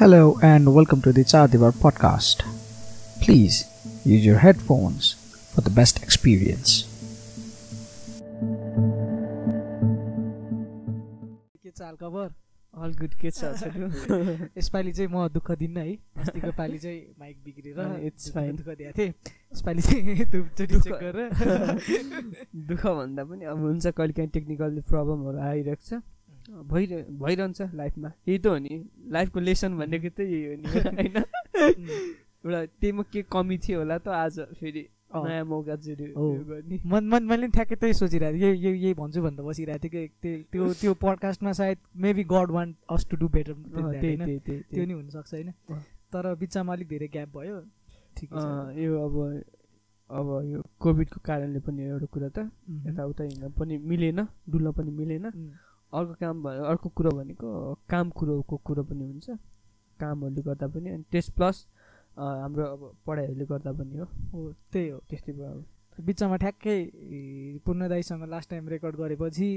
Hello and welcome to the Chadivar podcast. Please use your headphones for the best experience. के हालखबर all good के छ यसपालि चाहिँ म दुःख दिन्न है। अस्तिको पालि चाहिँ माइक बिग्रेर It's दुःख- fine. दुःख दिएको थिएँ। यसपालि चाहिँ धुपचोटि चेक गरेर दुःख भन्दा पनि अब हुन्छ कहिले काहीँ टेक्निकल प्रब्लमहरू आइरहेको छ। भइरह भइरहन्छ लाइफमा। यही त हो नि। लाइफको लेसन भनेको त यही हो नि। होइन? एउटा त्यहीमा के कमी थियो होला त आज फेरि। नयाँ मौका गर्ने। मन मन मैले ठ्याक्कै त्यही सोचिरहेको थिएँ। यही यही यही भन्छु भनेर बसिरहेको थिएँ कि त्यो त्यो पडकास्टमा सायद maybe God want us to do better त्यो नि हुनसक्छ होइन। तर बिचमा अलिक धेरै ग्याप भयो। ठिकै यो अब अब यो कोभिडको कारणले पनि एउटा कुरा त। यताउता हिँड्न पनि मिलेन डुल्न पनि मिलेन। अर्को काम भयो अर्को कुरो भनेको काम कुरोको कुरो पनि हुन्छ। कामहरूले गर्दा पनि अनि त्यस प्लस हाम्रो अब पढाइहरूले गर्दा पनि हो। हो त्यही हो त्यस्तै भयो अब। बिचमा ठ्याक्कै ए, पूर्ण दाईसँग लास्ट टाइम रेकर्ड गरेपछि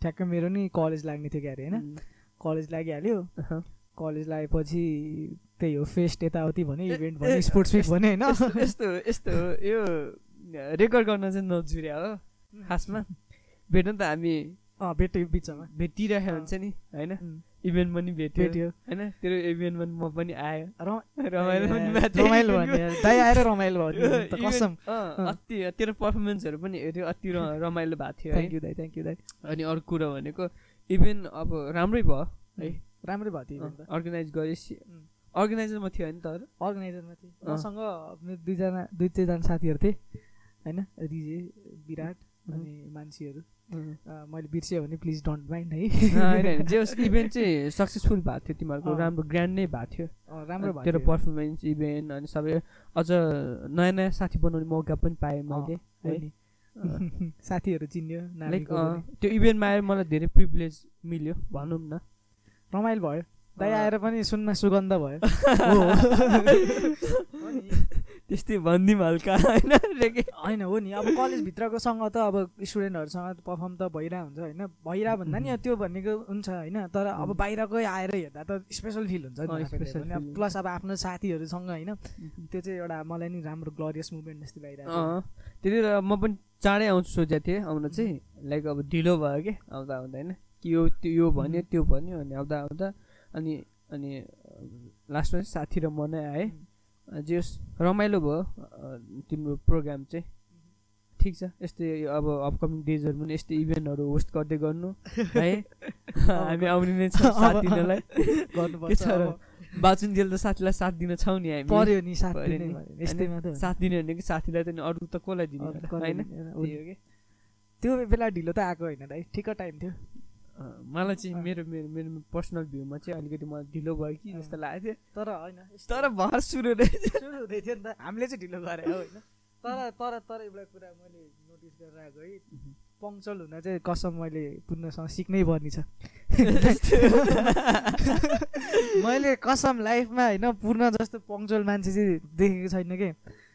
ठ्याक्कै मेरो नि कलेज लाग्ने थियो क्या अरे होइन कलेज लागिहाल्यो। कलेज लागेपछि त्यही हो फेस्ट यताउति भने इभेन्ट भने स्पोर्ट्स विक भने होइन? यस्तो यस्तो यो रेकर्ड गर्न चाहिँ नजुर्या हो। खासमा। भेट्नु त हामी। भेट्यो बिचमा। भेटिरहेको हुन्छ नि होइन? इभेन्ट पनि भेट्यो। भेट्यो। होइन? तेरो इभेन्टमा म पनि आयो। रमाइलो भएको थियो। आएर रमाइलो भयो त कसम। अति तेरो पर्फर्मेन्सहरू पनि हेऱ्यो। अति रमाइलो भएको थियो है? थ्याङ्क यू दाइ थ्याङ्क यू दाइ। अनि अर्को कुरो भनेको इभेन्ट अब राम्रै भयो है? राम्रै त्यो इभेन्ट त। अर्गनाइज गरेपछि. अर्गनाइजरमा थियो होइन तर? अर्गनाइजरमा अँ। मसँग मेरो दुईजना दुई तिनजना साथीहरू थिए होइन? रिजे विराट अनि मान्छेहरू। मैले बिर्सेँ भने प्लिज डोन्ट माइन्ड है होइन जे होस् इभेन्ट चाहिँ सक्सेसफुल भएको थियो तिमीहरूको। राम्रो ग्रान्ड नै भएको थियो राम्रो तेरो। पर्फर्मेन्स इभेन्ट अनि सबै अझ नयाँ नयाँ साथी बनाउने मौका पनि पाएँ मैले हो साथीहरू चिन्यो लाइक। त्यो इभेन्टमा आएर मलाई धेरै प्रिभिलेज मिल्यो भनौँ न रमाइलो भयो दाइ। आएर पनि सुनमा सुगन्ध भयो। त्यस्तै भनिदिउँ हल्का होइन। होइन हो नि। अब कलेजभित्रकोसँग त अब स्टुडेन्टहरूसँग पर्फर्म त भइरहेको हुन्छ होइन? भइरहेको भन्दा नि त्यो भनेको हुन्छ होइन? तर अब. बाहिरकै आएर हेर्दा त स्पेसल फिल हुन्छ नि प्लस अब आफ्नो साथीहरूसँग होइन? त्यो चाहिँ एउटा मलाई नि राम्रो ग्लोरियस मुभमेन्ट जस्तो। अँ। त्यति म पनि चाँडै आउँछु सोचेको थिएँ आउन चाहिँ। लाइक अब ढिलो भयो कि? आउँदा आउँदा होइन? कि यो त्यो यो भन्यो त्यो भन्यो अनि आउँदा आउँदा अनि अनि लास्टमा चाहिँ साथी र म नै आएँ। जे रमाइलो भयो तिम्रो प्रोग्राम चाहिँ। ठिक छ यस्तै अब अपकमिङ डेजहरू पनि यस्तै इभेन्टहरू होस्ट गर्दै गर्नु है? हामी आउने नै छ साथ दिनलाई। गर्नुपर्छ। बाचुन्जेल त साथीलाई साथ दिन छौँ नि हामी। पर्यो नि साथ। साथ दिने भनेको साथीलाई त नि अरू त कसलाई दिने? होइन? त्यो बेला ढिलो त आएको होइन दाइ ठिक्क टाइम थियो। मलाई चाहिँ। मेरो मेरो मेरो पर्सनल भ्यूमा चाहिँ अलिकति मलाई ढिलो भयो कि जस्तो। लागेको थियो। तर होइन तर भर सुरु सुरु हुँदै थियो नि त। हामीले चाहिँ ढिलो गरे हो होइन? तर तर तर एउटा कुरा मैले नोटिस गरेर आएको है। पङ्क्चुअल हुन चाहिँ कसम मैले पूर्णसँग सिक्नै पर्ने छ मैले कसम लाइफमा होइन पूर्ण जस्तो पङ्क्चुअल मान्छे चाहिँ देखेको छैन कि?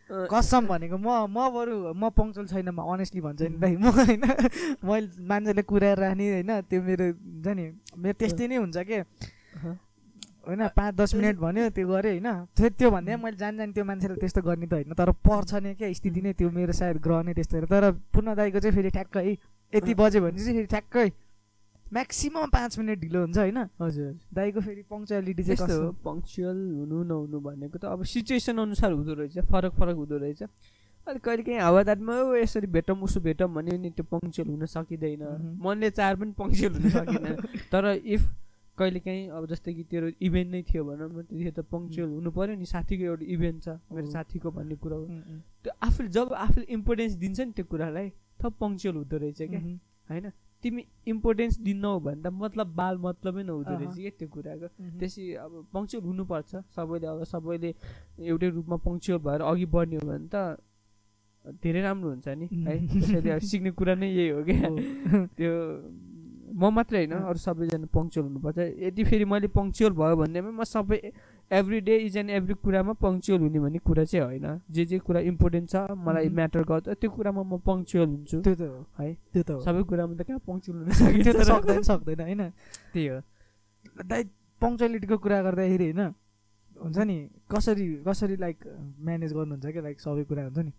कसम भनेको म म बरु म पङ्क्चुअल छैन म अनेस्टली भन्छु नि भाइ म होइन मैले मान्छेले कुराएर राख्ने होइन त्यो मेरो हुन्छ नि मेरो त्यस्तै नै हुन्छ के। होइन पाँच दस मिनट भन्यो त्यो गरेँ होइन त्यो त्यो भन्दा मैले जान जान त्यो मान्छेले त्यस्तो गर्ने त होइन तर पर्छ नि क्या स्थिति नै त्यो मेरो सायद ग्रह नै त्यस्तो। तर पूर्ण दाईको चाहिँ फेरि ठ्याक्कै यति बज्यो भने चाहिँ फेरि ठ्याक्कै म्याक्सिमम् पाँच मिनट ढिलो हुन्छ होइन? हजुर दाईको फेरि पङ्क्चुअलिटी चाहिँ त्यस्तो हो कस्तो? पङ्क्चुअल हुनु नहुनु भनेको त अब सिचुएसन अनुसार हुँदो रहेछ फरक फरक हुँदो रहेछ। अलिक कहिले काहीँ हावादारमा "ओ, यसरी भेटौँ उसो भेटौँ भन्यो नि त्यो पङ्क्चुअल हुन सकिँदैन। मनले चाहेर पनि पङ्क्चुअल हुन सकिँदैन। तर इफ कहिले काहीँ अब जस्तै कि तेरो इभेन्ट नै थियो भनौँ न त्यतिखेर त पङ्क्चुअल हुनु पऱ्यो नि साथीको एउटा इभेन्ट छ मेरो। साथीको भन्ने कुरा हो। त्यो आफूले जब आफूले इम्पोर्टेन्स दिन्छ नि त्यो कुरालाई थप पङ्क्चुअल हुँदो रहेछ क्या। होइन? तिमी इम्पोर्टेन्स दिन्नौ भने त मतलब बाल मतलबै नहुँदो। रहेछ क्या त्यो कुराको। त्यसै अब पङ्क्चुअल हुनुपर्छ। सबैले अब सबैले एउटै रूपमा पङ्क्चुअल भएर अघि बढ्ने हो भने त धेरै राम्रो हुन्छ नि है? त्यसैले अब सिक्ने कुरा नै यही हो क्या। त्यो म मात्रै होइन अरू सबैजना पङ्क्चुअल हुनुपर्छ। यदि फेरि मैले पङ्क्चुअल भयो भन्नेमा म सबै every day is and every कुरामा पङ्क्चुअल हुने भन्ने कुरा चाहिँ होइन। जे जे कुरा इम्पोर्टेन्ट छ मलाई। म्याटर गर्छ त्यो कुरामा म पङ्क्चुअल हुन्छु। त्यो त हो। है? त्यो त हो। सबै कुरामा त कहाँ पङ्क्चुअल हुन सकिन्छ? सक्दैन सक्दैन होइन? त्यही हो। दाइ पङ्क्चुअलिटीको कुरा गर्दाखेरि होइन हुन्छ नि कसरी कसरी लाइक म्यानेज गर्नुहुन्छ क्या लाइक सबै कुरा हुन्छ नि?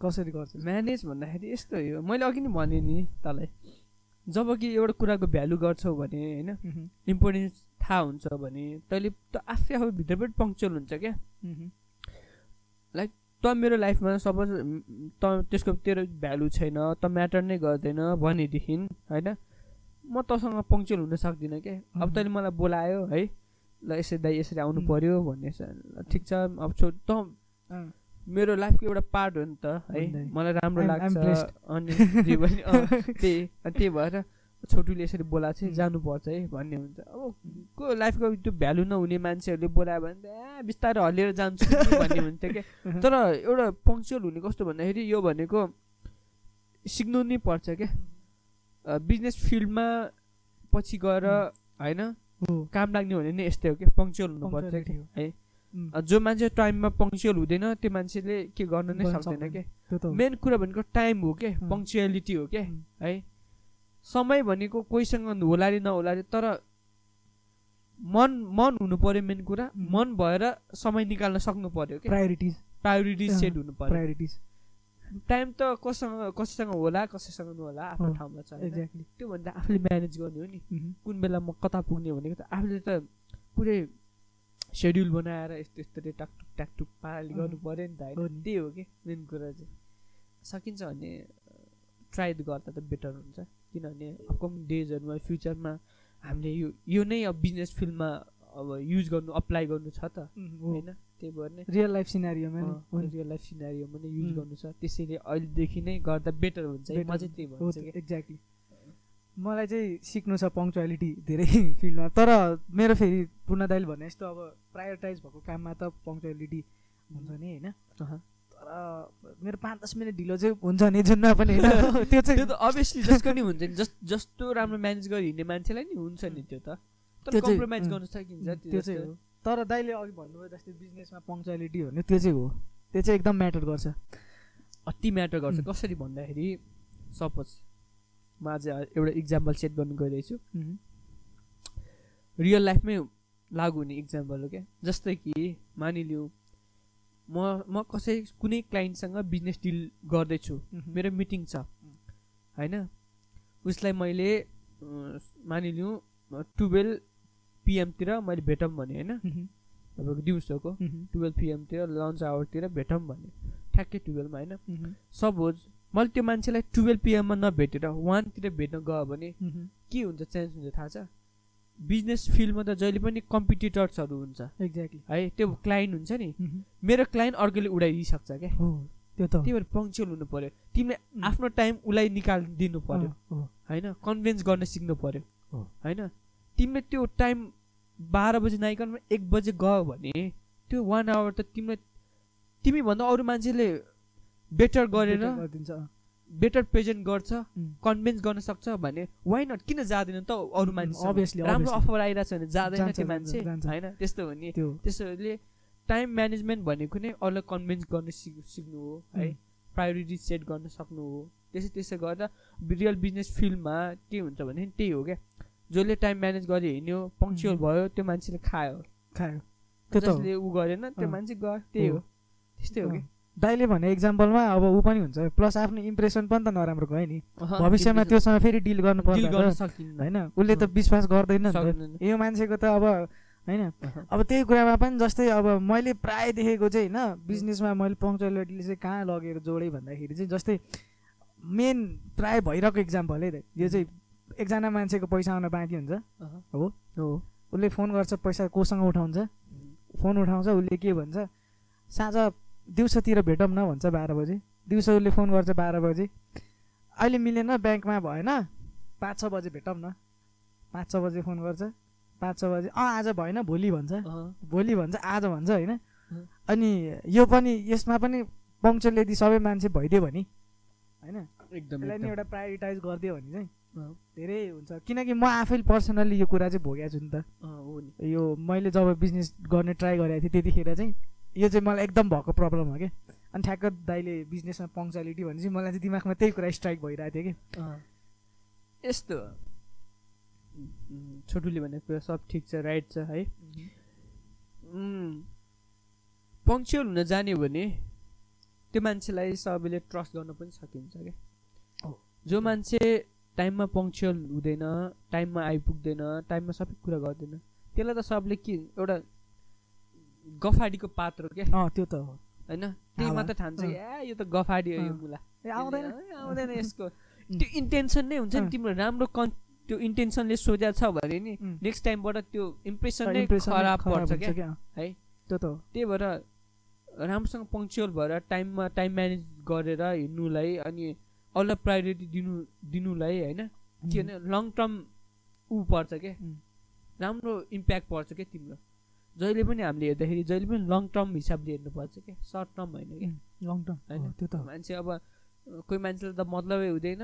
कसरी गर्छ? म्यानेज भन्दाखेरि यस्तो हो। मैले अघि नै भनेँ नि तँलाई। जब कि एउटा कुराको भ्यालु गर्छौ भने होइन इम्पोर्टेन्स थाहा हुन्छ भने तैँले त आफै आफै भित्रबाट पङ्क्चुअल हुन्छ क्या। मह्म, त मेरो लाइफमा सपोज त त्यसको तेरो भ्यालु छैन त म्याटर नै गर्दैन भनेदेखि होइन म तँसँग पङ्क्चुअल हुन सक्दिनँ क्या। अब। तैँले मलाई बोलायो है ल यसरी दाइ यसरी आउनु। पऱ्यो भन्ने ठिक छ अब छो त मेरो लाइफको एउटा पार्ट हो नि त है। मलाई राम्रो लाग्छ. अनि त्यही त्यही भएर छोटुले यसरी बोलाएको चाहिँ. जानुपर्छ है भन्ने हुन्छ अब को लाइफको त्यो भ्यालु नहुने मान्छेहरूले बोलायो भने त ए बिस्तारै हल्लिएर जान्छु भन्ने हुन्थ्यो क्या। तर एउटा पङ्क्चुअल हुने कस्तो भन्दाखेरि यो भनेको सिक्नु नै पर्छ क्या बिजनेस फिल्डमा पछि गएर होइन काम लाग्ने भने नै यस्तै हो क्या पङ्क्चुअल हुनुपर्छ हो। जो मान्छे टाइममा पङ्क्चुअल हुँदैन त्यो मान्छेले के गर्न नै सक्दैन हो। मेन कुरा भनेको टाइम हो क्या अँ। पङ्क्चुअलिटी हो क्या है? समय भनेको कोहीसँग होला अरे नहोला अरे तर मन मन हुनु पर्यो मेन कुरा. मन भएर समय निकाल्न सक्नु पर्यो क्या प्रायोरिटिज प्रायोरिटिज सेट हुनु पर्यो। प्रायोरिटिज टाइम त कसैसँग कसैसँग होला कसैसँग नहोला आफ्नो ठाउँमा छ? एक्ज्याक्टली त्यो भन्दा आफूले म्यानेज गर्ने हो नि। कुन बेला म कता पुग्ने भनेको त आफूले त पुरै सेड्युल बनाएर यस्तो यस्तो टाकटुक टाकटुक पाराले। गर्नु पऱ्यो नि त होइन। त्यही हो कि मेन कुरा चाहिँ। सकिन्छ भने ट्राई गर्दा त बेटर हुन्छ। किनभने अपकमिङ डेजहरूमा फ्युचरमा हामीले यो यो नै अब बिजनेस फिल्डमा अब युज गर्नु अप्लाई गर्नु छ त होइन? त्यही भएर नै। रियल लाइफ सिनारीमा। रियल लाइफ सिनारीमा नै युज. गर्नु छ। त्यसैले अहिलेदेखि नै गर्दा बेटर हुन्छ म चाहिँ त्यही भन्छु एक्ज्याक्टली मलाई चाहिँ सिक्नु छ पङ्क्चुअलिटी धेरै फिल्डमा तर मेरो फेरि पूर्ण दाइल भने जस्तो अब प्रायोरिटाइज भएको काममा त पङ्क्चुअलिटी हुन्छ नि होइन। तर मेरो पाँच दस मिनट ढिलो चाहिँ हुन्छ नि जुनमा पनि होइन? त्यो त्यो चाहिँ त अभियसली जसको नि हुन्छ नि जस जस्तो राम्रो म्यानेज गरी हिँड्ने मान्छेलाई नि हुन्छ नि त्यो त। त्यो कम्प्रोमाइज गर्न सकिन्छ त्यो चाहिँ हो। तर दाइले अघि भन्नुभयो जस्तै बिजनेसमा पङ्क्चुअलिटी भन्ने त्यो चाहिँ हो। त्यो चाहिँ एकदम म्याटर गर्छ। अति म्याटर गर्छ. कसरी भन्दाखेरि सपोज म आज एउटा इक्जाम्पल सेट गर्नु गइरहेछु। रियल लाइफमै लागु हुने इक्जाम्पल हो क्या? जस्तै कि मानिलिउँ म म कसै कुनै क्लाइन्टसँग बिजनेस डिल गर्दैछु। मेरो मिटिङ छ। होइन? उसलाई मैले मानिलिउँ टुवेल्भ पिएमतिर मैले भेटौँ भने होइन? तपाईँको दिउँसोको टुवेल्भ पिएमतिर लन्च आवरतिर भेटौँ भने। ठ्याक्कै टुवेल्भमा होइन? सपोज मैले त्यो मान्छेलाई टुवेल्भ पिएममा नभेटेर वानतिर भेट्न गयो भने के हुन्छ चेन्ज हुन्छ थाहा छ? बिजनेस फिल्डमा त जहिले पनि कम्पिटिटर्सहरू हुन्छ। एक्ज्याक्टली है त्यो क्लाइन्ट हुन्छ नि। मेरो क्लाइन्ट अर्कोले उडाइदिइसक्छ क्या। त्यो त। त्यही भएर पङ्क्चुअल हुनु पऱ्यो तिमीले. आफ्नो टाइम उसलाई निकालिदिनु पऱ्यो होइन? कन्भिन्स गर्न सिक्नु पऱ्यो। होइन? तिमीले त्यो टाइम बाह्र बजी नआइकन एक बजे गयो भने त्यो वान आवर त तिमीलाई तिमीभन्दा अरू मान्छेले बेटर गरेर बेटर प्रेजेन्ट गर्छ कन्भिन्स गर्न सक्छ भने वाइ नट किन जाँदैन त अरू मान्छे राम्रो. अफर आइरहेको छ भने जाँदैन त्यो मान्छे। होइन त्यस्तो हो नि त्यो त्यसोले टाइम म्यानेजमेन्ट भनेको नै अरूलाई कन्भिन्स गर्न सिक सिक्नु हो है. प्रायोरिटी सेट गर्न सक्नु हो त्यसै त्यसो गर्दा रियल बिजनेस फिल्डमा के हुन्छ भने त्यही हो क्या जसले टाइम म्यानेज गरी हिँड्यो पङ्क्चुअल. भयो त्यो मान्छेले खायो खायो त्यो त हो। जसले ऊ गरेन त्यो। मान्छे गयो त्यही हो। त्यस्तै हो कि। दाइले भने इक्जाम्पलमा अब ऊ पनि हुन्छ। प्लस आफ्नो इम्प्रेसन पनि त नराम्रो गयो नि। भविष्यमा त्योसँग फेरि डिल गर्नु सकिन्न। होइन? उसले त विश्वास गर्दैन। यो मान्छेको त अब होइन। अब त्यही कुरामा पनि जस्तै अब मैले प्राय देखेको चाहिँ होइन? बिजनेसमा मैले पङ्क्चुअलिटीले चाहिँ कहाँ लगेर जोडेँ भन्दाखेरि चाहिँ जस्तै मेन प्राय भइरहेको इक्जाम्पल है यो चाहिँ एकजना मान्छेको पैसा आउन बाँकी हुन्छ। हो? हो। उसले फोन गर्छ पैसा कोसँग उठाउँछ। फोन उठाउँछ उसले के भन्छ? साँझ दिउँसोतिर भेटौँ न भन्छ बाह्र बजे। दिउँसो उसले फोन गर्छ बाह्र बजे। अहिले मिलेन ब्याङ्कमा भएन। पाँच छ बजे भेटौँ न। पाँच छ बजे फोन गर्छ। पाँच छ बजे अँ आज भएन भोलि भन्छ। भोलि भन्छ आज भन्छ होइन। अनि यो पनि यसमा पनि पङ्क्चुअल यदि सबै मान्छे भइदियो भने होइन? एकदम यसलाई नि एकदम। एउटा प्रायोरिटाइज गरिदियो भने चाहिँ। धेरै हुन्छ। किनकि म आफै पर्सनल्ली यो कुरा चाहिँ भोगेको छु नि त। यो मैले जब बिजनेस गर्ने ट्राई गरेको थिएँ त्यतिखेर चाहिँ यो चाहिँ मलाई एकदम भएको प्रब्लम हो क्या अनि ठ्याक्क दाइले बिजनेसमा पङ्क्चुअलिटी भने चाहिँ मलाई चाहिँ दिमागमा त्यही कुरा स्ट्राइक भइरहेको थियो कि। यस्तो। छोटुले भनेको कुरा सब ठिक छ राइट छ है। पङ्क्चुअल हुन जान्यो भने त्यो मान्छेलाई सबैले ट्रस्ट गर्न पनि सकिन्छ क्या। हो। जो मान्छे टाइममा पङ्क्चुअल हुँदैन टाइममा आइपुग्दैन टाइममा सबै कुरा गर्दैन त्यसलाई त सबले के एउटा गफाडीको पात्र क्या त्यो त हो। होइन? त्यही। मात्र ठान्छ। ए यो त गफाडी हो यो। मुला। आउँदैन। आउँदैन यसको। त्यो इन्टेन्सन नै हुन्छ नि। तिम्रो राम्रो कन् त्यो इन्टेन्सनले सोझा छ भने नि. नेक्स्ट टाइमबाट त्यो इम्प्रेसन नै खराब पर्छ क्या? है? त्यो त हो। त्यही भएर राम्रोसँग पङ्क्चुअल भएर टाइममा टाइम म्यानेज गरेर हिँड्नुलाई अनि अरूलाई प्रायोरिटी दिनु दिनुलाई होइन? के भने लङ टर्म ऊ पर्छ क्या. राम्रो इम्प्याक्ट पर्छ क्या तिम्रो? जहिले पनि हामीले हेर्दाखेरि जहिले पनि लङ टर्म हिसाबले हेर्नुपर्छ क्या सर्ट टर्म होइन क्या लङ टर्म होइन? त्यो त मान्छे अब कोही मान्छेले त मतलबै हुँदैन।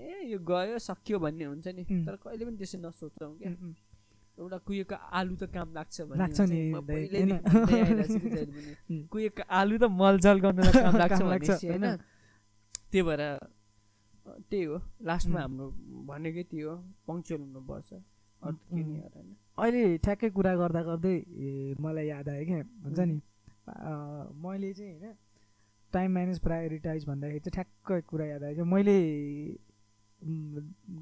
ए यो गयो सकियो भन्ने हुन्छ नि. तर कहिले पनि त्यसै नसोच्छौँ क्या। एउटा कुहिएको आलु त काम लाग्छ लाग्छ नि, कि. कुहिएको आलु त मलजल गर्नुलाई काम लाग्छ होइन? त्यही भएर त्यही हो। लास्टमा. हाम्रो भनेकै त्यो हो। पङ्क्चुअल हुनुपर्छ। अरू होइन? अहिले ठ्याक्कै कुरा गर्दा गर्दै मलाई याद आयो क्या हुन्छ नि? मैले चाहिँ होइन टाइम म्यानेज प्रायोरिटाइज भन्दाखेरि चाहिँ ठ्याक्कै कुरा याद आयो क्या। मैले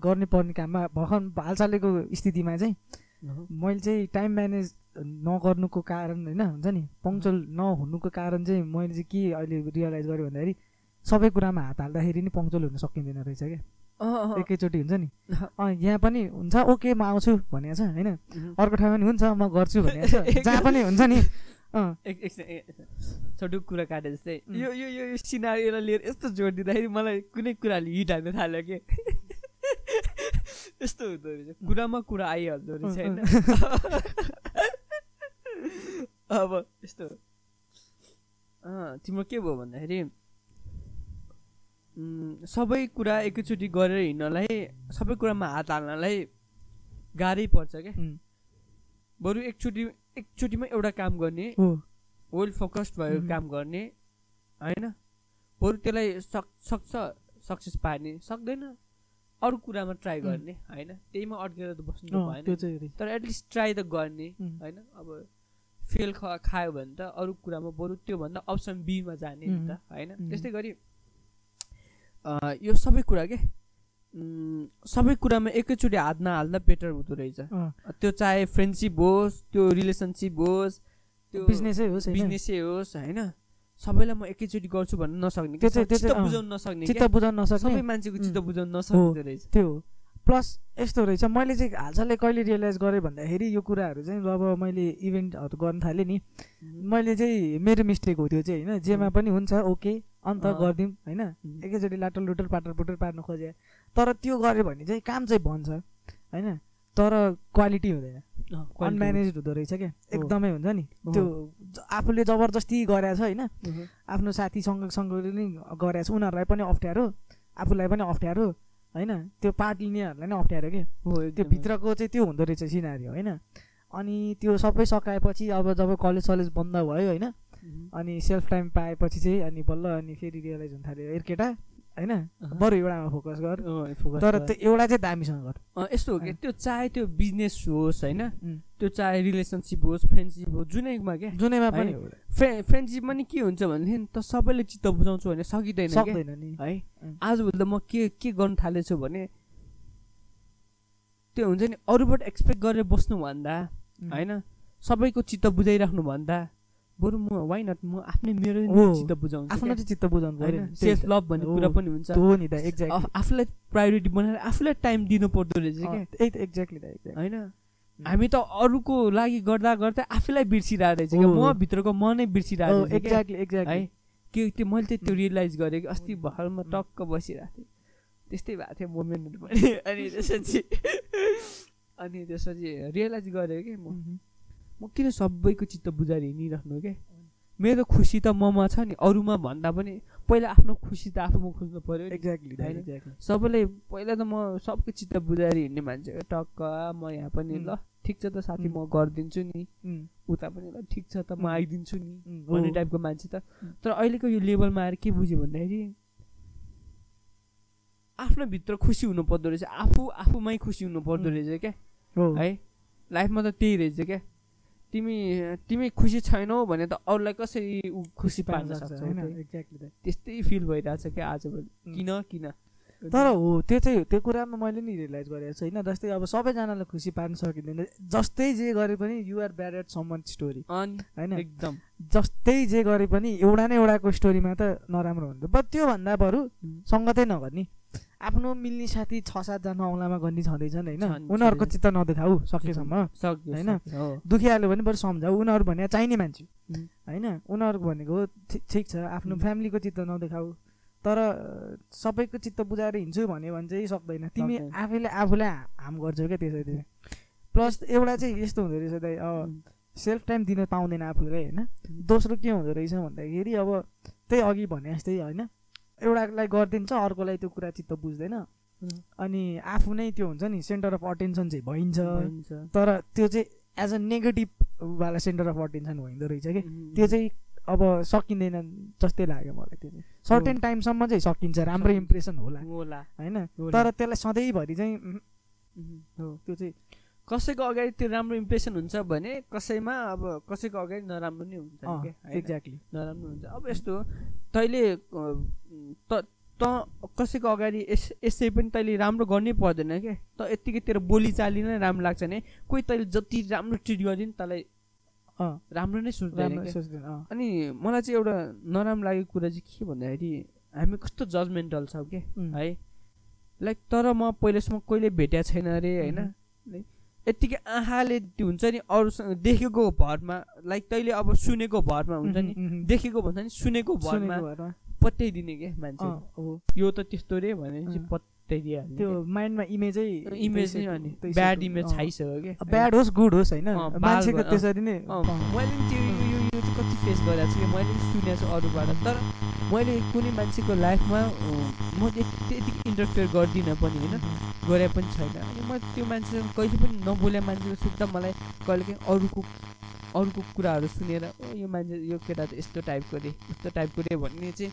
गर्ने पर्ने काममा भर्खर हालसालैको स्थितिमा चाहिँ मैले चाहिँ टाइम म्यानेज नगर्नुको कारण होइन हुन्छ नि? पङ्क्चुअल नहुनुको कारण चाहिँ मैले चाहिँ के अहिले रियलाइज गरेँ भन्दाखेरि सबै कुरामा हात हाल्दाखेरि नि पङ्क्चुअल हुन सकिँदैन रहेछ क्या। एकैचोटि हुन्छ नि। अँ यहाँ पनि हुन्छ ओके म आउँछु भनेको छ होइन. अर्को ठाउँमा पनि हुन्छ म गर्छु भनेको छ। जहाँ पनि हुन्छ नि। छोटो कुरा काटे जस्तै. यो यो यो सिनारीलाई लिएर यस्तो जोड दिँदाखेरि मलाई कुनै कुराले हिट हाल्न थाल्यो कि? यस्तो हुँदो रहेछ। कुरामा कुरा आइहाल्दो रहेछ होइन? अब यस्तो। तिम्रो के भयो भन्दाखेरि? सबै कुरा एकैचोटि गरेर हिँड्नलाई सबै कुरामा हात हाल्नलाई गाह्रै पर्छ क्या। बरु एकचोटि एकचोटिमा एउटा काम गर्ने वेल फोकस्ड भएर। काम गर्ने होइन? बरु त्यसलाई सक् सक्छ सक्सेस पार्ने सक्दैन अरू कुरामा ट्राई. गर्ने होइन? त्यहीमा अड्केर त बस्नु भएन। तर एटलिस्ट ट्राई त गर्ने होइन? अब फेल ख खायो भने त अरू कुरामा बरु त्योभन्दा अप्सन बीमा जाने नि त होइन. त्यस्तै गरी यो सबै कुरा के सबै कुरामा एकैचोटि हात नहाल्दा बेटर हुँदो रहेछ। त्यो चाहे फ्रेन्डसिप होस् त्यो रिलेसनसिप होस् त्यो बिजनेसै होस् बिजनेसै होस् होइन? सबैलाई म एकैचोटि गर्छु भन्नु नसक्ने बुझाउनु नसक्ने चित्त। बुझाउन नसक्ने। सबै मान्छेको चित्त. बुझाउनु नसक्ने। रहेछ। त्यो हो। प्लस यस्तो रहेछ मैले चाहिँ हालसालै कहिले रियलाइज गरेँ भन्दाखेरि यो कुराहरू चाहिँ जब मैले इभेन्टहरू गर्न थालेँ नि मैले चाहिँ मेरो मिस्टेक हो त्यो चाहिँ होइन? जेमा. पनि हुन्छ ओके अन्त। गरिदिउँ होइन. एकैचोटि लाटल लुटर पाटर पुटर पार्नु खोजे। तर त्यो गऱ्यो भने चाहिँ काम चाहिँ बन्छ होइन? तर क्वालिटी हुँदैन। अनम्यानेज हुँदो रहेछ क्या? एकदमै हुन्छ नि। त्यो आफूले जबरजस्ती गरेछ होइन. आफ्नो साथी सँगसँगले नि गरेछ उनीहरूलाई पनि अप्ठ्यारो आफूलाई पनि अप्ठ्यारो होइन? त्यो पार्ट लिनेहरूलाई नि अप्ठ्यारो के हो, त्यो। भित्रको चाहिँ त्यो हुँदो रहेछ सिनारी होइन? अनि त्यो सबै सकाएपछि अब जब कलेज सलेज बन्द भयो होइन. अनि सेल्फ टाइम पाएपछि चाहिँ अनि बल्ल अनि फेरि रियलाइज हुन थाल्यो केटा होइन। बरु एउटामा फोकस गर तर। त्यो एउटा चाहिँ दामीसँग गर यस्तो हो कि। त्यो चाहे त्यो बिजनेस होस् होइन. त्यो चाहे रिलेसनसिप होस् फ्रेन्डसिप होस् जुनैमा क्या जुनैमा पनि। फ्रे फ्रेन्डसिपमा नि के हुन्छ भनेदेखि त सबैले चित्त बुझाउँछु भने सकिँदैन सक्दैन नि है. आजभोलि त म के के गर्न थालेछु भने त्यो हुन्छ नि अरूबाट एक्सपेक्ट गरेर बस्नुभन्दा. होइन सबैको चित्त बुझाइराख्नु भन्दा बरु म वाइ नट म आफ्नै मेरो हो। चित्त बुझाउँछु आफ्नो। चाहिँ चित्त बुझाउनु पऱ्यो सेल्फ। लभ भन्ने हो। कुरा पनि हुन्छ हो नि त एक्ज्याक्टली आफ- आफूलाई प्रायोरिटी बनाएर आफूलाई टाइम दिनु पर्दो रहेछ क्या एक्ज्याक्टली त होइन हामी त अरूको लागि गर्दा गर्दा आफूलाई बिर्सिरहेको रहेछ क्या हो। म भित्रको म नै बिर्सिरहेको। एक्ज्याक्टली है एक्ज्याक्टली के त्यो मैले चाहिँ त्यो रियलाइज गरेँ कि अस्ति उम्. भर्खर म उम्. टक्क बसिरहेको थिएँ त्यस्तै भएको थियो मोमेन्टहरू पनि अनि त्यसपछि अनि त्यसपछि रियलाइज गरेँ कि म म किन सबैको चित्त बुझाएर हिँडिराख्नु क्या मेरो खुसी त ममा छ नि अरूमा भन्दा पनि पहिला आफ्नो खुसी त आफूमा खोज्नु पऱ्यो एक्ज्याक्टली होइन? सबैले पहिला त म सबको चित्त बुझाएर हिँड्ने मान्छे। टक्क म यहाँ पनि ल ठिक छ त साथी म गरिदिन्छु नि। उता पनि ल ठिक छ त म. आइदिन्छु नि। भन्ने टाइपको मान्छे त. तर अहिलेको यो लेभलमा आएर के बुझ्यो भन्दाखेरि आफ्नो भित्र खुसी हुनु पर्दो रहेछ आफू आफूमै खुसी हुनु पर्दो. रहेछ क्या? हो। है? लाइफमा त त्यही रहेछ क्या? तिमी तिमी खुसी छैनौ भने त अरूलाई कसरी खुसी पार्न सक्छौ होइन। एक्ज्याक्टली त्यस्तै फिल भइरहेछ क्या आजभोलि. किन किन तर हो त्यो चाहिँ त्यो कुरामा मैले नि रियलाइज गरेको छु होइन? जस्तै अब सबैजनालाई खुसी पार्न सकिँदैन। जस्तै जे गरे पनि युआर ब्याड एट समन स्टोरी होइन? एकदम। जस्तै जे गरे पनि एउटा न एउटाको स्टोरीमा त नराम्रो हुन्छ। बट त्योभन्दा बरु. सङ्गतै नगर्ने। आफ्नो मिल्ने साथी छ सातजना औँलामा गर्ने छँदैछन् होइन? उनीहरूको। चित्त नदेखाऊ सकेसम्म होइन? दुखिहाल्यो भने बरु सम्झाऊ। उनीहरू भने चाहिने मान्छे. होइन? उनीहरूको भनेको ठिक छ। आफ्नो. फ्यामिलीको चित्त नदेखाऊ। तर सबैको चित्त बुझाएर हिँड्छु भन्यो भने चाहिँ सक्दैन तिमी। आफैले आफूलाई हार्म गर्छौ क्या त्यसरी प्लस एउटा चाहिँ यस्तो हुँदो रहेछ दाइ. सेल्फ टाइम दिन पाउँदैन आफूले होइन दोस्रो के हुँदो रहेछ भन्दाखेरि अब त्यही अघि भने जस्तै होइन एउटालाई गरिदिन्छ अर्कोलाई त्यो कुरा चित्त बुझ्दैन. अनि आफू नै त्यो हुन्छ नि सेन्टर अफ अटेन्सन चाहिँ भइन्छ। तर त्यो चाहिँ एज अ नेगेटिभ वाला सेन्टर अफ अटेन्सन भइँदो रहेछ कि. त्यो चाहिँ अब सकिँदैन जस्तै लाग्यो मलाई त्यो चाहिँ। सर्टेन टाइमसम्म चाहिँ सकिन्छ राम्रो। इम्प्रेसन होला। होला। होइन। तर त्यसलाई सधैँभरि चाहिँ. हो त्यो चाहिँ। कसैको अगाडि त्यो राम्रो इम्प्रेसन हुन्छ भने कसैमा अब कसैको अगाडि नराम्रो नै हुन्छ? एक्ज्याक्टली नराम्रो हुन्छ। अब यस्तो तैँले त त कसैको अगाडि यस यसै पनि तैँले राम्रो गर्नै पर्दैन क्या। त यत्तिकै तेरो बोलीचाली नै राम्रो लाग्छ भने कोही तैँले जति राम्रो ट्रिट गरिदियो नि तँलाई राम्रो नै सोच्दैन अनि मलाई चाहिँ एउटा नराम्रो लागेको कुरा चाहिँ के भन्दाखेरि हामी कस्तो जजमेन्टल छौँ उम्. है? लाइक तर म पहिलेसम्म कहिले भेटेको छैन अरे होइन? यत्तिकै आँखाले त्यो हुन्छ नि अरूसँग देखेको भरमा लाइक तैँले अब सुनेको भरमा हुन्छ नि देखेको भन्छ नि सुनेको भरमा पत्याइदिने क्या मान्छे। यो त त्यस्तो रे भनेपछि त्यो। माइन्डमा इमेजै इमेज नै अनि ब्याड इमेज छाइसक्यो क्या ब्याड होस् गुड होस् होइन। मान्छेको। त्यसरी नै मैले त्यो यो चाहिँ कति फेस गरेको छु कि? मैले सुनेको छु अरूबाट तर मैले कुनै मान्छेको लाइफमा म त्यति त्यति इन्टरफेयर गर्दिनँ पनि होइन? गरे पनि छैन। अनि म त्यो मान्छेसँग कहिले पनि नबोले मान्छेको सुत्दा मलाई कहिले काहीँ अरूको अरूको कुराहरू सुनेर ओ यो मान्छे यो केटा त यस्तो टाइपको रे यस्तो टाइपको रे भन्ने चाहिँ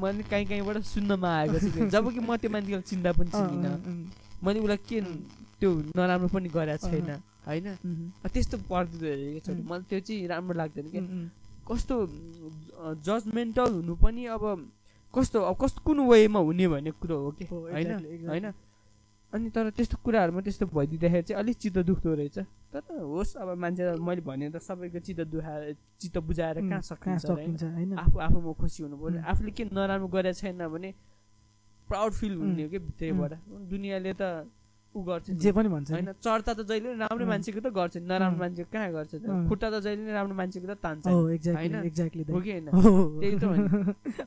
मैले काहीँ काहीँबाट सुन्नमा आएको छु कि जब कि म त्यो मान्छेको चिन्ता पनि अँ, मैले उसलाई के त्यो नराम्रो पनि गरेको छैन होइन? त्यस्तो पर्दो रहेछ. मलाई त्यो चाहिँ राम्रो लाग्दैन क्या उम्, कस्तो जजमेन्टल हुनु पनि अब कस्तो अब कस्तो कुन वेमा हुने भन्ने कुरो हो कि? होइन. होइन? अनि तर त्यस्तो कुराहरूमा त्यस्तो भइदिँदाखेरि चाहिँ अलिक चित्त दुख्दो रहेछ। तर होस् अब मान्छे मैले भने त सबैको चित्त दुखाएर चित्त बुझाएर कहाँ सकिन्छ होइन? आफू आफूमा खुसी हुनु पर्यो. आफूले के नराम्रो गरेको छैन भने प्राउड फिल हुने हो कि भित्रैबाट दुनियाँले त ऊ गर्छ। जे पनि भन्छ। होइन चर्चा त जहिले पनि राम्रो. मान्छेको त गर्छ नि। नराम्रो. मान्छेको कहाँ गर्छ. खुट्टा त जहिले नै राम्रो मान्छेको त तान्छ। एक्ज्याक्टली हो कि होइन।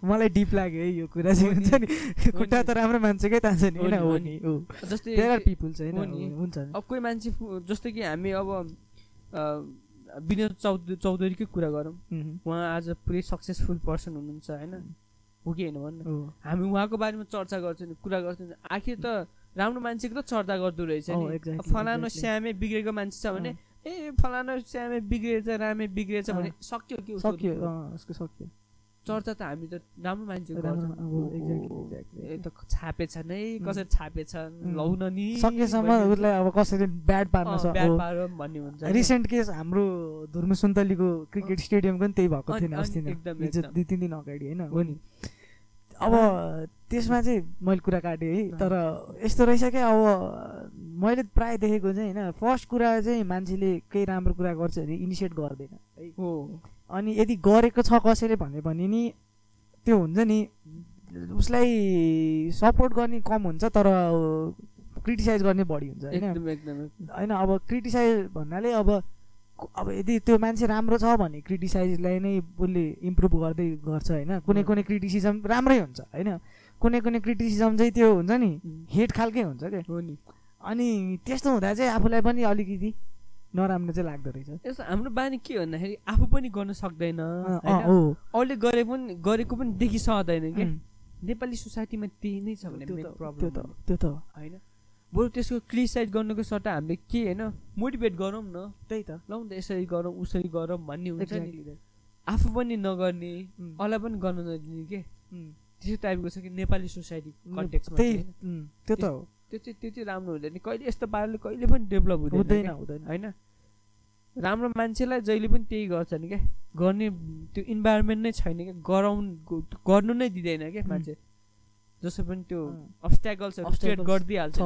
मलाई डिप लाग्यो है यो कुरा चाहिँ। हुन्छ नि। खुट्टा त राम्रो मान्छेकै तान्छ नि हो होइन नि, हो जस्तै पिपुल चाहिँ हुन्छ। अब कोही मान्छे जस्तै कि हामी अब विनोद चौध चौधरीकै कुरा गरौँ। उहाँ आज पुरै सक्सेसफुल पर्सन हुनुहुन्छ होइन? हो कि होइन भन्नु? हामी उहाँको बारेमा चर्चा गर्छौँ नि कुरा गर्छौँ। आखिर त राम्रो मान्छेको त चर्चा गर्दो रहेछ नि अब फलानु. स्यामे बिग्रेको मान्छे छ भने ए फलानु स्यामे बिग्रेछ रामे बिग्रेछ भने सक्यो कि उसको सक्यो उसको सक्यो चर्चा त हामी त राम्रो. ए त छापेछन् है उम्. कसरी छापेछन् उम्. लौ न नि सकेसम्म उसलाई अब कसरी ब्याड पार्न ब्याड। पारौँ भन्ने हुन्छ। रिसेन्ट केस हाम्रो धुर्म सुन्तलीको क्रिकेट स्टेडियम पनि त्यही भएको थिएन अस्ति नै एकदम। दुई तिन दिन अगाडि होइन हो नि अब त्यसमा चाहिँ मैले कुरा काटेँ है। तर यस्तो रहेछ क्या अब मैले प्रायः देखेको चाहिँ होइन फर्स्ट कुरा चाहिँ मान्छेले केही राम्रो कुरा गर्छ भने इनिसिएट गर्दैन है हो अनि यदि गरेको छ कसैले भने भने नि त्यो हुन्छ नि उसलाई सपोर्ट गर्ने कम हुन्छ तर क्रिटिसाइज गर्ने बढी हुन्छ होइन एकदम एकदम एकदम। होइन अब क्रिटिसाइज भन्नाले अब अब यदि त्यो मान्छे राम्रो छ भने क्रिटिसाइजलाई नै उसले इम्प्रुभ गर्दै गर्छ होइन कुनै। कुनै क्रिटिसिजम राम्रै हुन्छ होइन कुनै कुनै क्रिटिसिजम चाहिँ त्यो हुन्छ नि. हेट खालकै हुन्छ क्या हो नि। अनि त्यस्तो हुँदा चाहिँ आफूलाई पनि अलिकति नराम्रो चाहिँ लाग्दो रहेछ। यस्तो हाम्रो बानी के भन्दाखेरि आफू पनि गर्न सक्दैन अरूले गरे पनि गरेको पनि देखिसक्दैन क्या उम्, नेपाली सोसाइटीमा त्यही नै छ भने त्यो त त्यो त होइन? बरु त्यसको क्रिटिसाइड गर्नुको सट्टा हामीले के होइन? मोटिभेट गरौँ न। त्यही त। लौ त यसरी गरौँ उसरी गरौँ भन्ने हुन्छ नि. आफू पनि नगर्ने अरूलाई पनि गर्न नदिने के? त्यस्तो टाइपको छ कि नेपाली सोसाइटी कन्टेक्समा त्यही उम्, त्यो त हो। त्यो चाहिँ त्यो चाहिँ राम्रो हुँदैन। कहिले यस्तो पाराले कहिले पनि डेभलप हुँदैन हुँदैन होइन? राम्रो मान्छेलाई जहिले पनि त्यही गर्छन् क्या। गर्ने त्यो इन्भाइरोमेन्ट नै छैन क्या। गराउनु गर्नु नै दिँदैन क्या. मान्छे। जसो पनि त्यो अँ। अब्सट्याकल्सहरू क्रिएट Obstacles गरिदिइहाल्छ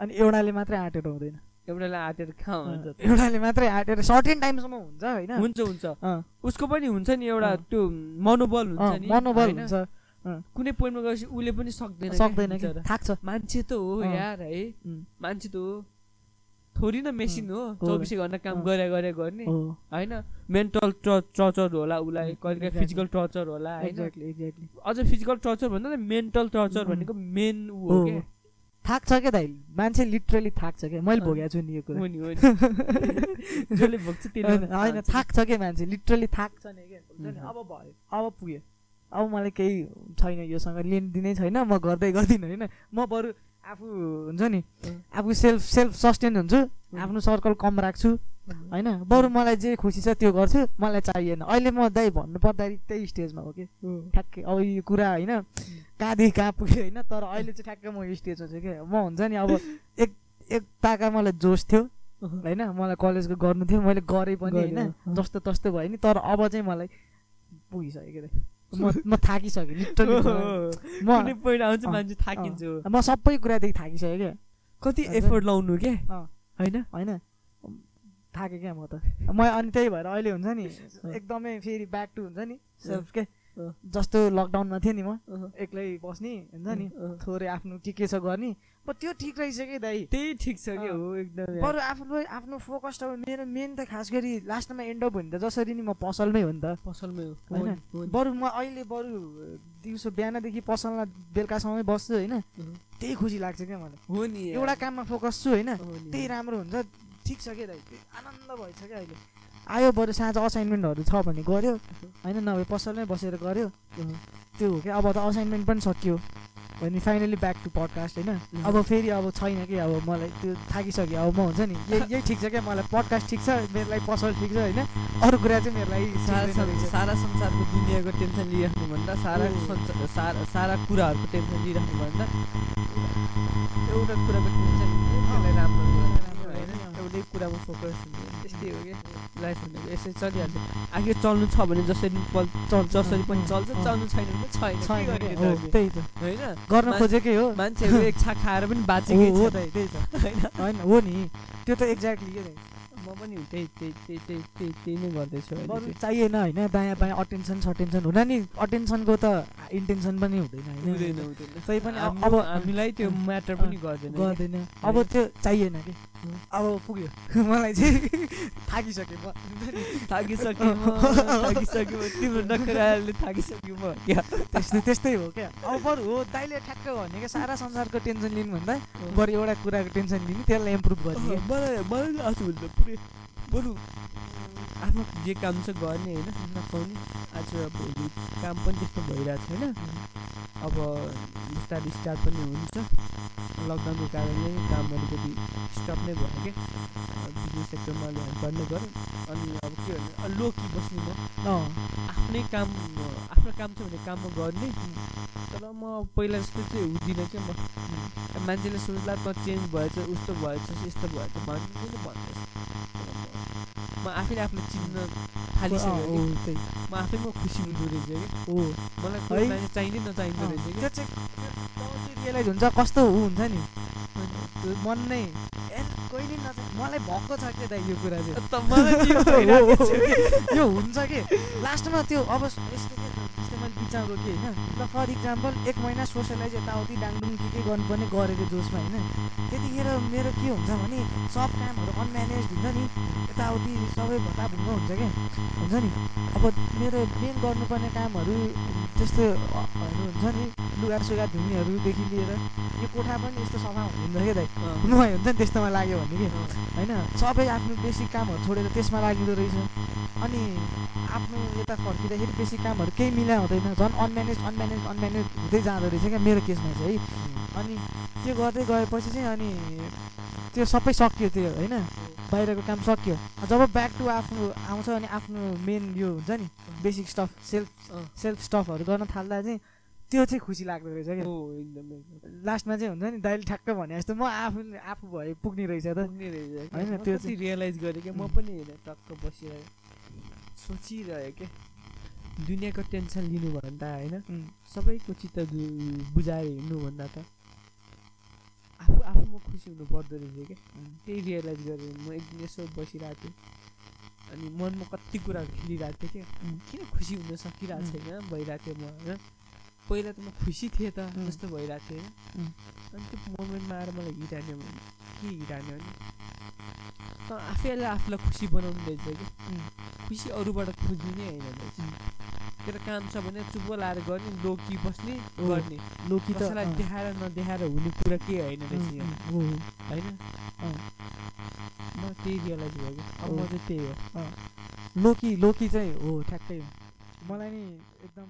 अनि एउटाले मात्रै आँटेर हुँदैन। एउटालाई आँटेर कहाँ हुन्छ? एउटाले मात्रै आँटेर सर्टेन टाइमसम्म हुन्छ होइन। हुन्छ हुन्छ। उसको पनि हुन्छ नि एउटा। त्यो मनोबल हुन्छ नि। मनोबल? हुन्छ। कुनै पोइन्टमा गएपछि उसले पनि सक्दैन सक्दैन। थाक्छ। मान्छे त हो। यार है। मान्छे त हो। थोरै न मेसिन हो। चौबिसै घन्टा काम। गरे गरे गर्ने। होइन? मेन्टल टर्चर होला उसलाई। कहिले. फिजिकल टर्चर होला एक्ज्याक्टली अझ फिजिकल टर्चर भन्दा नि मेन्टल टर्चर. भनेको मेन ऊ हो क्या। थाक्छ क्या दाइ? मान्छे लिटरली थाक्छ क्या? मैले। भोगेको छु नि यो कुरा। जसले भोग्छ त्यसले होइन। थाक्छ क्या मान्छे? लिटरली थाक्छ नि क्या. अब भयो। अब पुग्यो। अब मलाई केही छैन योसँग लेनदिनै छैन म गर्दै गर्दिनँ होइन? म बरु आफू हुन्छ नि. आफू सेल्फ सेल्फ सस्टेन हुन्छु आफ्नो सर्कल कम राख्छु होइन? बरु मलाई जे खुसी छ त्यो गर्छु मलाई चाहिएन। अहिले म दाइ भन्नु पर्दाखेरि त्यही स्टेजमा हो कि। ठ्याक्कै अब यो कुरा होइन? कहाँदेखि कहाँ पुग्यो होइन? तर अहिले चाहिँ ठ्याक्कै म यो स्टेजमा छु क्या म हुन्छ नि अब एक एक ताका मलाई जोस थियो होइन? मलाई कलेजको गर्नु थियो मैले गरेँ पनि होइन। जस्तो तस्तो भयो नि तर अब चाहिँ मलाई पुगिसक्यो रे म म थाकिसकेँ लिटरली म कुनै पोइन्ट आउँछ मान्छे थाकिन्छ। म सबै कुरादेखि थाकिसकेँ क्या। कति। एफोर्ट लाउनु के। होइन? होइन। थाकेँ क्या म त। म अनि त्यही भएर अहिले हुन्छ नि एकदमै फेरि ब्याक टु हुन्छ नि सेल्फ के। जस्तो लकडाउनमा थियो नि म। एक्लै बस्ने हुन्छ नि। थोरै आफ्नो के के छ गर्ने त्यो ठिक रहेछ कि दाइ। त्यही ठिक छ कि। हो एकदम। बरु आफूले आफ्नो फोकस अब मेरो मेन त खास गरी लास्टमा एन्ड अप हुने त जसरी नि म पसलमै हो नि त। पसलमै हो। होइन? नि, नि। बरु म अहिले बरु दिउँसो बिहानदेखि पसलमा बेलुकासम्मै बस्छु होइन। त्यही खुसी लाग्छ क्या मलाई। हो नि। एउटा काममा फोकस छु होइन? नि। त्यही राम्रो हुन्छ। ठिक छ क्या दाइ। आनन्द भएछ क्या अहिले। आयो बरु साँझ असाइनमेन्टहरू छ भने गऱ्यो। होइन? नभए पसलमै बसेर गऱ्यो। त्यो हो क्या। अब त असाइनमेन्ट पनि सकियो। भने फाइनली ब्याक टु पडकास्ट होइन? अब फेरि अब छैन कि अब मलाई त्यो थाकिसक्यो अब म हुन्छ नि यही यही ठिक छ क्या? मलाई पडकास्ट ठिक छ मेरो लागि पसल ठिक छ होइन? अरू कुरा चाहिँ मेरो लागि सारा। सारा संसारको दुनियाँको टेन्सन लिइराख्नुभन्दा सारा हो। संसार सारा सारा कुराहरूको टेन्सन लिइराख्नुभन्दा एउटा कुराको टेन्सन राम्रो? एउटै कुरामा फोकस हुनु त्यस्तै हो क्या लाइफ भनेको यसरी चलिहाल्छ आगे चल्नु छ भने जसरी जसरी पनि चल्छ। चल्नु छैन भने छैन। के? त्यही त। होइन? गर्न खोजेकै हो। मान्छेहरू एक छाक खाएर पनि बाँचेकै हो त्यही त। होइन? हो नि। त्यो त एक्ज्याक्टली के म पनि त्यही त्यही त्यही त्यही त्यही त्यही नै गर्दैछु। चाहिएन होइन दायाँ बायाँ अटेन्सन सटेन्सन हुन नि। अटेन्सनको त इन्टेन्सन पनि हुँदैन हुँदैन होइन। हुँदैन तै पनि अब हामीलाई त्यो म्याटर पनि गर्दैन। गर्दैन। अब त्यो चाहिएन कि? अब पुग्यो मलाई चाहिँ थाकिसकेँ म थाकिसकेँ थाकिसकेँ तिम्रो नखराले थाकिसक्यो म क्या त्यस्तै त्यस्तै हो क्या अब बरु हो दाइले ठ्याक्क भन्ने क्या सारा संसारको टेन्सन लिनु भन्दा बरु एउटा कुराको टेन्सन लिने त्यसलाई इम्प्रुभ गर्ने मलाई मलाई चाहिँ आजभन्दा पुरै बरु आफ्नो जे काम छ गर्ने होइन नपाउने आज भोलि काम पनि त्यस्तो भइरहेको छ होइन अब बिस्तारै स्टार्ट पनि हुन्छ लकडाउनको कारणले कामहरू स्टप नै भयो क्या बिजनेस सेक्टरमा बढ्ने गऱ्यौँ अनि अब के भन्ने लो कि बस्ने म अँ। आफ्नै काम आफ्नो काम छ भने काममा गर्ने। तर म पहिला जस्तो चाहिँ हुँदिनँ क्या म। मान्छेले सोच्ला त चेन्ज भएछ उस्तो भएछ यस्तो भएछ भन्नु भन्दैछ। म आफैले आफूलाई चिन्न थालिसकेँ अँ, कि हो, त्यही। म आफै म खुसी हुँदो रहेछ कि हो। मलाई चाहिँदै नचाहिँदो रहेछ त्यो कि चाहिँ रियलाइज हुन्छ कस्तो हुन्छ नि। मन नै। कहिले नचाहिँ मलाई भएको छ क्या दाइ यो कुरा चाहिँ? यो कि। हुन्छ कि? लास्टमा त्यो अब यस्तो के जस्तै मैले बिचमा रोकेँ होइन? ल फर इक्जाम्पल एक महिना सोसियलाइज यताउति डाङडुङ के के गर्नुपर्ने गरेको जोसमा होइन? त्यतिखेर मेरो के हुन्छ भने सब कामहरू अनम्यानेज हुन्छ नि? यताउति सबै भत्ताभुङ्ग हुन्छ क्या हुन्छ नि? अब मेरो मेन गर्नुपर्ने कामहरू त्यस्तो अ- हरू हुन्छ नि? लुगा सुगा धुनेहरूदेखि लिएर यो कोठा पनि यस्तो सफा हुँदैन क्या दाइ? म हुन्छ नि त्यस्तोमा लाग्यो भने कि? होइन? सबै आफ्नो बेसिक कामहरू छोडेर त्यसमा लागिँदो रहेछ। अनि आफ्नो यता फर्किँदाखेरि बेसिक कामहरू केही मिला हुँदैन। झन् अनम्यानेज अनम्यानेज अनम्यानेज हुँदै जाँदो रहेछ क्या मेरो केसमा चाहिँ है। अनि त्यो गर्दै गएपछि चाहिँ अनि त्यो सबै सकियो त्यो होइन? बाहिरको काम सकियो। जब ब्याक टु आफ्नो आउँछ अनि आफ्नो मेन यो हुन्छ नि बेसिक स्टफ सेल्फ। सेल्फ स्टफहरू गर्न थाल्दा चाहिँ त्यो चाहिँ खुसी लाग्दो रहेछ क्या। लास्टमा चाहिँ हुन्छ नि दाइले ठ्याक्क भने जस्तो म आफू आफू भए पुग्ने रहेछ त। होइन, त्यो चाहिँ- रियलाइज गरेँ क्या म। पनि होइन टक्क बसिरहेँ। सोचिरहेँ क्या। दुनियाँको टेन्सन लिनुभन्दा होइन सबैको चित्त बुझाएर हिँड्नुभन्दा त आफू आफूमा खुसी हुनु पर्दो रहेछ क्या। त्यही रियलाइज गरेँ म एक दिन यसो बसिरहेको थिएँ। अनि मनमा कति कुराहरू खेलिरहेको थिएँ क्या। किन खुसी हुन सकिरहेको छैन भइरहेको थियो म होइन? पहिला त म खुसी थिएँ त। जस्तो भइरहेको थियो। होइन अनि त्यो मोमेन्टमा आएर मलाई हिट हान्यो भने के हिट हान्यो भने त आफैले आफूलाई खुसी बनाउनु रहेछ कि? खुसी अरूबाट खोज्ने नै होइन रहेछ। तेरो काम छ भने चुप्प लाएर गर्ने लोकी बस्ने। गर्ने। लोकी त कसैलाई अँ, देखाएर नदेखाएर हुने कुरा केही होइन रहेछ। होइन। म त्यही रियलाइज भयो कि? अब। म चाहिँ त्यही हो। लोकी लोकी चाहिँ हो ठ्याक्कै मलाई नि एकदम